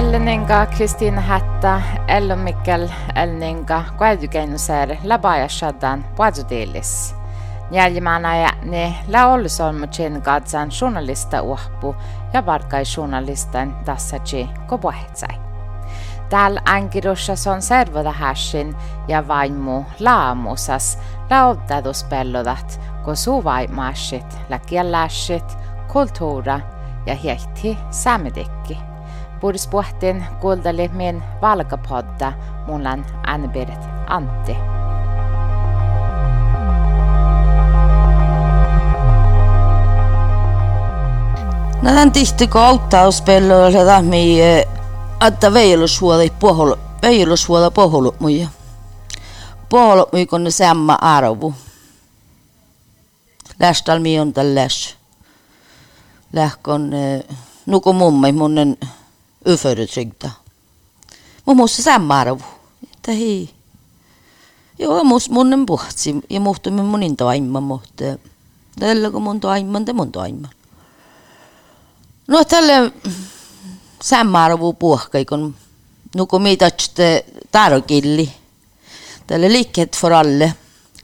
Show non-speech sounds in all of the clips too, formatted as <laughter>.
Elleninga Kristiina Hätta, Ello Mikkel Elninga, Kuäytykeinusär, Labaja Shadan, Puazutillis. Jäljimana ja ne la ollusolmutsin katsan journalista uhpu ja varkai journalistan tassaji kopuhetsai. Täällä ankirussa on servoda hässin ja vaimu laamusas laottaduspellodat, kun suvaimaashit, la kielläshit, kulttuura ja hiehti saamedikki. Puhdispuhtin kuuldali min valkapodda mullan Anne-Berit Antti. Nähdään tihti kauttauspelloilla sitä mi että veilusvuoda poholo veilusvuoda poholo muja. Poholo mui kun ne samma arvu. Lästal mi on tällais. Lähkon nuku mummi munnen yförytsigta. Mun muassa samma arvu. Hei. Joo, mus munnen puhtsi ja muhtumme munin toimma mutta tällä kun mun toimman te mun toimman. No tälle sammarvu puhkai kun nuku mitatste tarokilli. Tälle likhet för alle.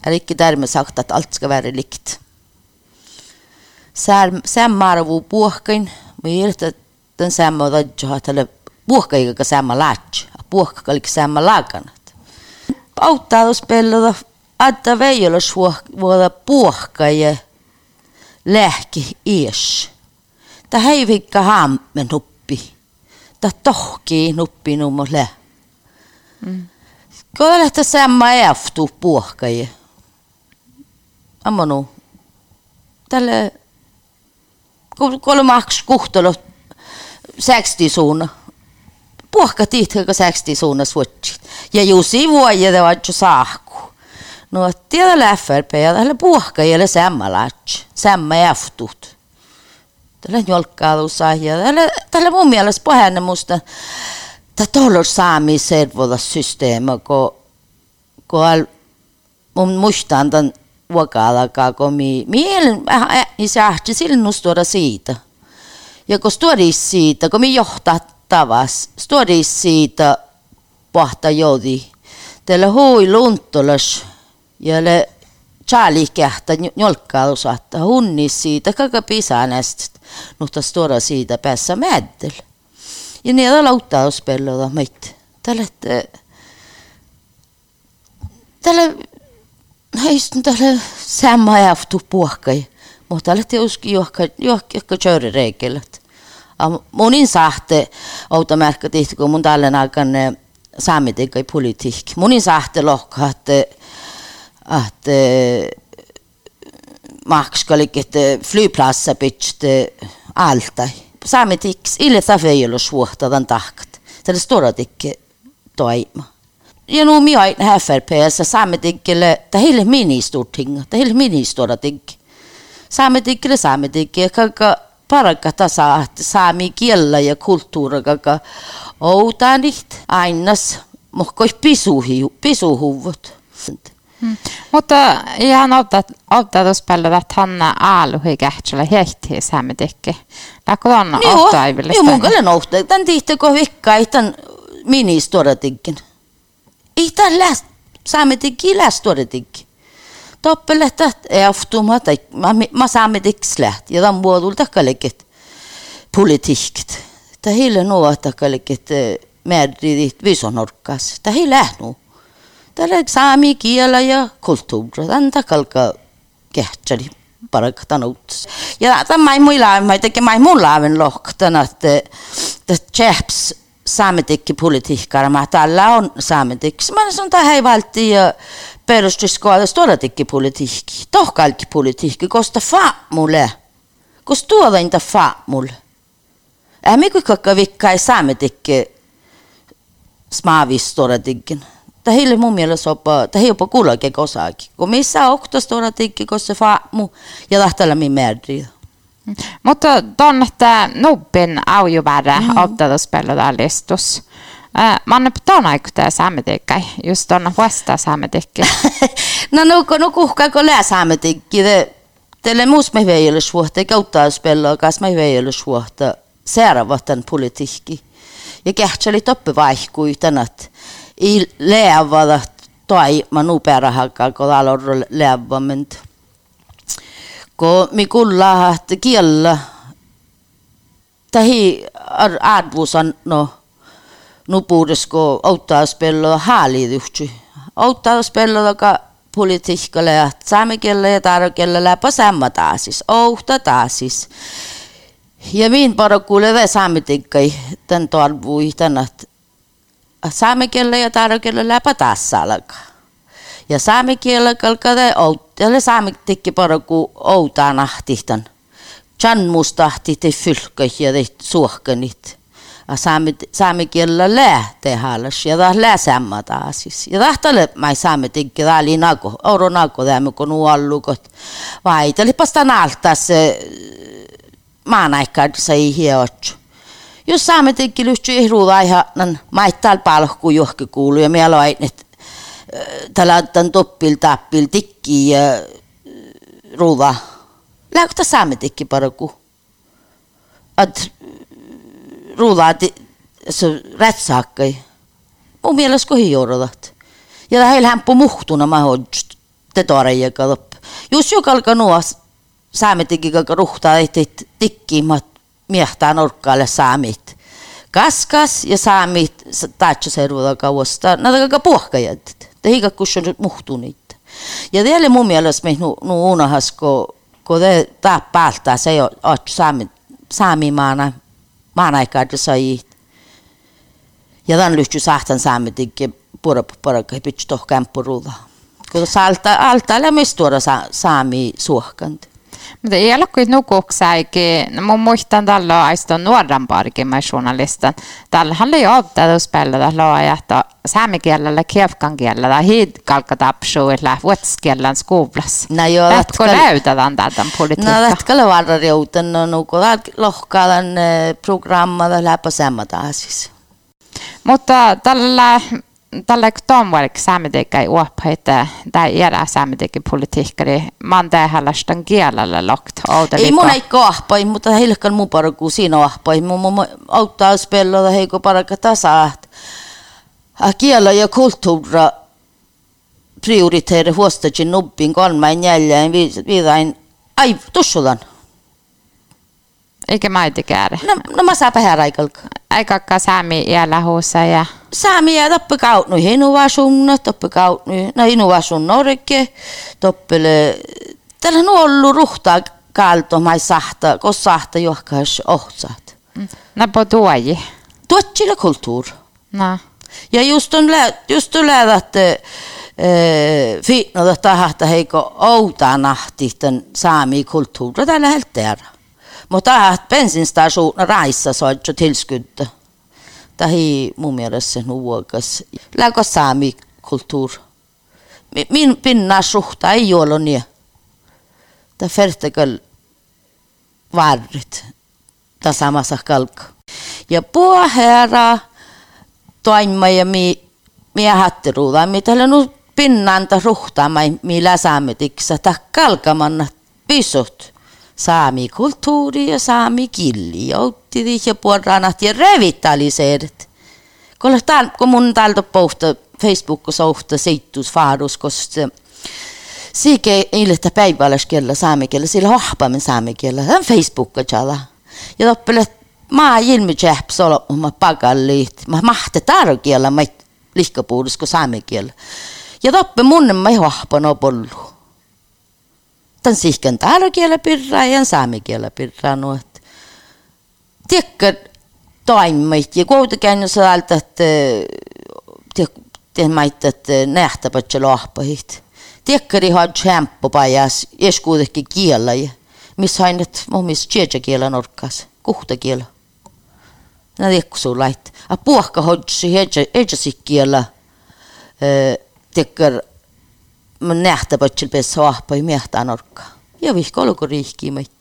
Är icke därmed sagt att allt ska vara likt. Sammarvu puhkain. Mä irtä den samma rajja tälle puhkai ka samma latch. Puhka kalik samma lakanat. Auttaa spellada että veijolla suoda puhkai lähki ies. Ta heivikka hammen nuppi. Ta tohki nuppi nummolle. Mm. Kolla lähtä samma eftu puhkai. Ammonu. Tälle kolmaks kuhtalo 60 suunna. Puhka tiitkaka 60 suunna suotsit. Ja jusi vuoja te vaatju saahku. No tiedä FRP ja tälle puhka ei ole samma latch. Samma eftut. Tällä jolkkaalussa ja tällä, tällä mun mielestä pohjanne musta tämä tollos saami servoda systeema, kun, kun mun muistan tämän vuokalakaan, kun mi, mielen isähti silloin tuoda siitä. Ja kun stuodis siitä, kun mi johtaa tavas, stuodis siitä pohta jodi. Tällä hui luntolas ja le Charlie kähtä njolkkaalu saattaa hunni siitä, kaka pisanest, mutta stora siitä päässä mäddel. Ja niitä lauttauspelloda meitä. Tällä, tällä, heistä tällä samma jäftu puhkai, mutta tällä teuski johka, johka kööri reikelät. Monin sahte automerkka tihti, kun mun tallen aikana saami tekee politiikki. Monin sahte lohka, että, että makskalik, että flyplatsa pitste alta. Saami tiks, ille tafeilu suhta tämän tahkat. Se on stora tikke toima. Ja nu minä aina FRPssä saametikkille, tai heille ministortinga, tai heille ministoratinga. Saametikkille saametikkille, kaikka paraka tasa, että saami kiellä ja kulttuura, kaka outaan niitä ainas, mohkoi pisuhi, pisuhuvut. Mm. Mutta ihan auttatuspello, että hän aaluhi kähtsellä hehti saametikki. Läkö on auttaiville? Joo, mun kyllä nouhtaa. Tän tihti kun vikka, tämän ministoratinkin. Ei tämän läht, saametikki Toppelettat automatik. Ma, ma saamme tikslet ja tämän muodul takkalikit politiikt. Ta heille nuo takkalikit eh, määridit viisonurkkas. Ta ei lähnu. Täällä saami kielä ja kulttuuri. Tämän takalka kehtsari parakaan uudessa. Ja tämä ei muilla, mä ei tekemään ei mulla aivan lohkana, että tseps saamitikki politiikkaa, mä tällä on saamitiksi. Mä sanon, että hei valti ja perustuskohdassa tuodatikki politiikki. Toh kaikki politiikki, koska fa mulle. Koska tuoda inte fa mulle. Äh, mikä kakka vikka ei saametikki smaavis tuodatikkin. Det hele mun mielestä opa, det jopa kullakin kosaakin. Kun missä oktastora tikki, kun se faamu ja lähtellä mi määriä. Mutta tuon, että nubbin aujuvärä mm. ottatuspelloda listus. Man tuon aikuta saametikkai, just tuon vasta saametikki. <laughs> no nuku, nuku, kako lää saametikki. Teille muus me veijällä suhta, eikä ottatuspelloa, kas me veijällä suhta. Seuraavatan politiikki. Ja kähtseli toppivaihkui tänät. Ei leavada toi ma nuperahakka, kun täällä on leavament. Kun mi kulla että kiellä, tähi arvuusan no nupuudes, kun auttaa spelloa haalityhtsi. Auttaa spelloa, joka politiikkalle ja saamekelle ja tarkelle läpä samma taasis. Ouhta taasis. Ja min parakuule ve saametiikkai tän torvui tänät saamekelle ja tarkelle läpä taas alkaa. Ja saamekielellä kalkade outtalle saametikki paraku outaa nahtihtan. Chan mustahti te fylkkä ja te suohkanit saame kielellä lähtee hallas ja taas läsamma taas. Ja tahtale mä saame tikki täällä nako, oro nako tämä kun nuollukot. Vai tuli pasta nalta se maanaikkaad sai hiotsu. Jos saamme tikki lyhtsy ihruuda ihan, et täällä palkku johki kuulu ja mielä on, tällä on toppil tappil tikki ja ruuda. Lähtä saamme tikki paraku. Että ruudaati se rätsaakkai. Mun mielestä kohi joudutat. Ja heillä hämppu muhtuna mä. Te toreja kalop. Just jo kalka nuo saame teki kalka ruhtaa ehtit tikkiimmat miehtää norkkaalle saamit. Kaskas ja saamit taatsa servuda kauasta. Kalka puhkajat. Te hiika kusson muhtunit. Ja teille mun mielestä me nu, nu unahas, kun ko te tappaalta se jo saami, saamimaana maanaikaadu sai. Ja tämän lyhtsy sahtan saamme tikki pura pura kai pitch toh kämppurulla. Kun salta alta lämmistuora saami suohkant. Mutta ei ole kuin nukuksaikin. No, mun muistan tällä aiston nuoran parkimman journalistan. Tällä oli jo loa, että saamikielellä, kiefkan kielellä, hiidkalkatapsuilla, vuotiskielellä skuvlas. No joo, Lätkö näytetään tätä politiikkaa? No lätkö varra riuten, no nuku lohkaalan programmada läpä semmata siis. Mutta tällä tällä tomvarik saametiikka ei uoppaita tai jäädä saametiikka politiikkari man tähälästän kielellä lokt Ei mun ei kahpai, mutta heilläkään mun paraku siinä ahpai. Mun mun auttaa spelloda heiko paraka tasa. Kielä ja kulttuura prioriteeri huostajin nubbin kolmain jäljeen viidain ai tussulan. Eikä maiti käydä. No, no mä saa pähä raikalka. Eikä saami jäällä huussa ja... Saami jää toppi kautnu hinuvasunna, toppi kautnu, no hinuvasun norke, toppele... Tällä on ollut ruhtaa kalto, mai sahta, kos sahta johkas ohtsat. Mm. Po tuoji. Tuotsilla kulttuur. No. Ja just on lä, just on lä, että fiitnoda tahta heiko outaa nahti tämän saami kulttuuri tällä helteellä. Mutta att bensinstationer raissa soitsu tilskydda. Tahi mun mielestä nuokas. Läkö saami kulttuur. Min pinna suhta ei ole niin. Tämä fertekal varrit. Tämä samassa kalka. Ja puoherra toimma ja mi miehatteruuda, mitä nu pinnanta ruhtaama, millä saamme tiksa, ta kalkamanna pisut saami kultuuri ja saami kieli jouti ja puolrannat ja revitaliseerit. kuule, tal-, kui mul taldab puhta Facebookis ohta seitlusfaarus, kus siike eiltä päivällä kielellä saame kielellä, sillä hohpamme saame kielellä, on Facebookilla. Ja toppele, mä ilmi jähps olema pagalliit, mä mahte tarkiella, mä lihkapuudus kuin saame kielellä. Ja toppe mun mä ei hohpana pollu võtan sihken taara keele pirra ja saame keele pirra nuht. Tiekka toimit ja koodi käinud saada, et teeme, et nähtavad see lahpahit. Tiekka riha tšämpu pajas, ees kuidagi keela ja mis ainult mu meelest tšetša keele nurkas, kuhta keel. Nad eksu lait, aga puhka hoidsi, ei tšetša keele. Tiekka nähtavad seal peas vahva ei mehta nurka ja vihka olukorra ihkimaid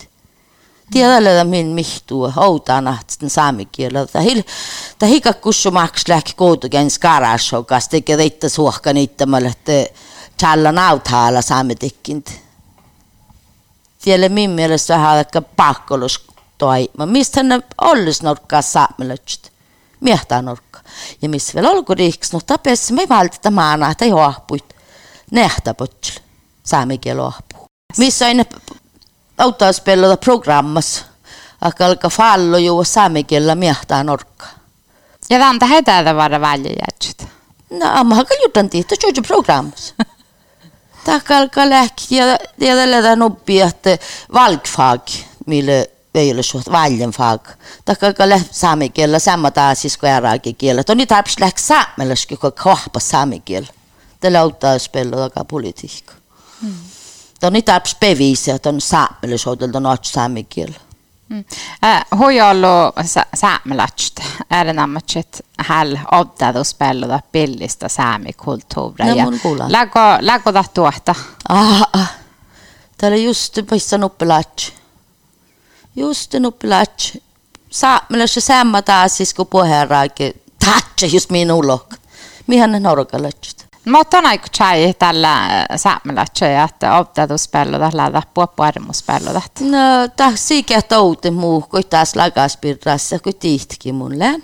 tiedälle min mihtuu hautana sitten saami kielellä. Tahil, tahika kussu maks lähki kuutukin skarasho, kas teki reitta suohka niittämällä, että tällä nautaala saami tekint. Tiedälle min mielestä vähän aika pakkolus toima. Mistä ne ollis nurkkaa saamelötsit? Miehtää nurkka. Ja missä vielä olkuriiks, no tapessa me valtita maanaa, tai hoahpuit. Ahpuit nähtä potsle saami kielo ahpu. Missä aina auttaa spelata programmas, akka alkaa fallo juo saami kielellä miehtään orkka. Ja tanta heitä vara väljäjätsyt. No, amma haka jutan tihto, juju programmas. <laughs> Takka alkaa lähki ja tällä noppi, että valkfag, mille ei ole suht valjenfag. Takka alkaa lähti saami kielellä, samma taasis kuin äraakin kielellä. Toni tarps lähti saamelaiski, kun kahpa saami kielellä. Tällä auttaa spelata politiikka. Mm. Toni tarps bevisa, että on saamelaisoitelta noot saami kielellä. Mm. Äh, Huijollu saamelatset äärenammatset häl obdadu spelluda pillistä saamikulttuuria. No, kuulan. Lägo, lägo da tuota. Ah, ah. Täällä just pissa nuppilatsi. Just nuppilatsi. Saamelassa samma taas siis kun puheenraakin. Tatsa just minulla. Mihän ne norkalatsit? ma täna ikka tšai tälle äh, säämele tšai, et avtadus peale tälle täppu armus peale täht. No tahaks siike touti muu, kui taas lagas pirrassa, kui tihtki mulle.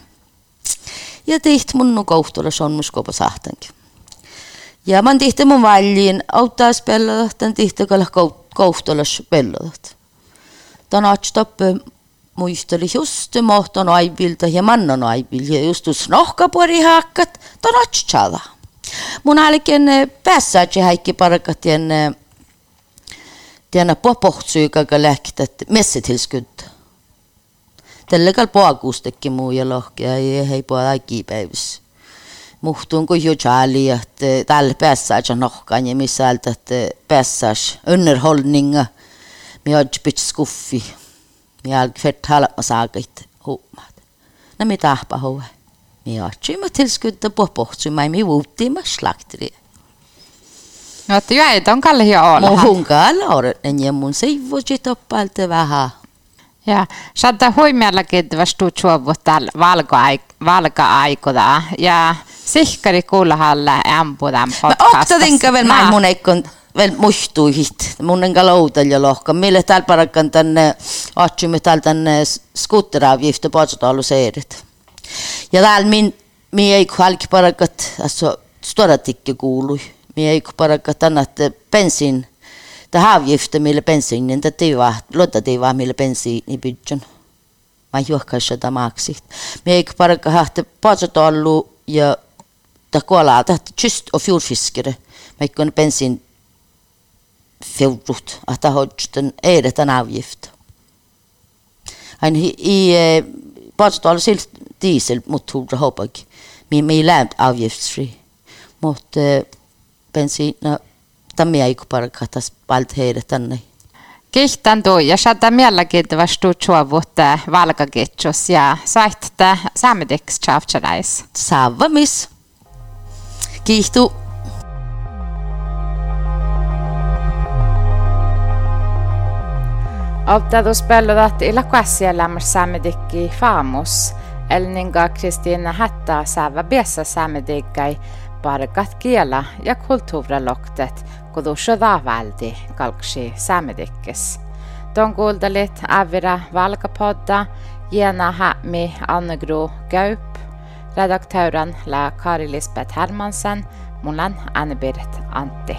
Ja tiht mun kohtulla sonmus kopa sahtankin. Ja man tihti mun valliin auttaas peale tähtän tihti kalla kohtulla peale täht. Tänä tappe muisteli just mohton aivilta ja mannon aivilta ja just usnohkapuori haakkat, tänä tšada. Mun alken päässäkin häikki parakat tien tien popohtsyykäkä lähtät messitilskyt. Tällä kal poakuustekki muu ja lohkea ja hei poa aikipäivässä. Muhtuun kun jo chali, että tällä päässäkin nohkaan ja missä että päässäkin underhållninga. Mi har pitch skuffi. Mi har fett halma saakit Vi har ikke med tilskuddet på bortsum, men vi voti med slakteri. No, että jää ei ton kalle hio olla. Mun kalle olen, ja mun seivuji toppalta vähän. Ja, saattaa huimiallakin, että vastuu suovut täällä valka-aikoda. Ja sihkari kuulahalla ämpudan podcastassa. Mä oktatinka vielä mä mun eikkon veel mustuihit, mun on ka laudal ja lohkam, mille tal parakan tänne, otsime tal tänne skutteraavjifte potstaalu seerit. Ja min, mi ei halki parakat, alltså stora tikki kuului. Mi ei parakat annat bensin, det avgifter mille bensiinin, det tiva, låta tiva mille bensiini bydjan. Mä juokkaan sitä maksit. Mi ei parakka hahte paatsotalu ja ta kuolaa, tahti just och fjordfiskare. Mä ikkon bensin fjordrut, att ta hodsten är en avgift. Han i, i paatsotalu silt dieselmotorer hoppas mi mi lämt avgiftsfri. Mutta bensiina tämä ei kupara katas palt heidät tänne. Kihtän tuu ja saattaa mielläkin vastu chuovuttaa valkaketjus ja saittaa saamedeks chavcharais. Sava miss. Kiihtu. Obdadus pelludat illa kuassielämmer saamedikki faamus. elninga Kristina Hätta Säväbiessä Sämedigai parkat kiela ja kulttuuriloktet kudushoda väldi kalksi Sämedikkes. Ton kuultelit Ävira Valkapodda, Jena Hämmi Annegro Gaup, redakteuren lä Kari Lisbeth Hermansen, mulla Anne-Birgit Antti.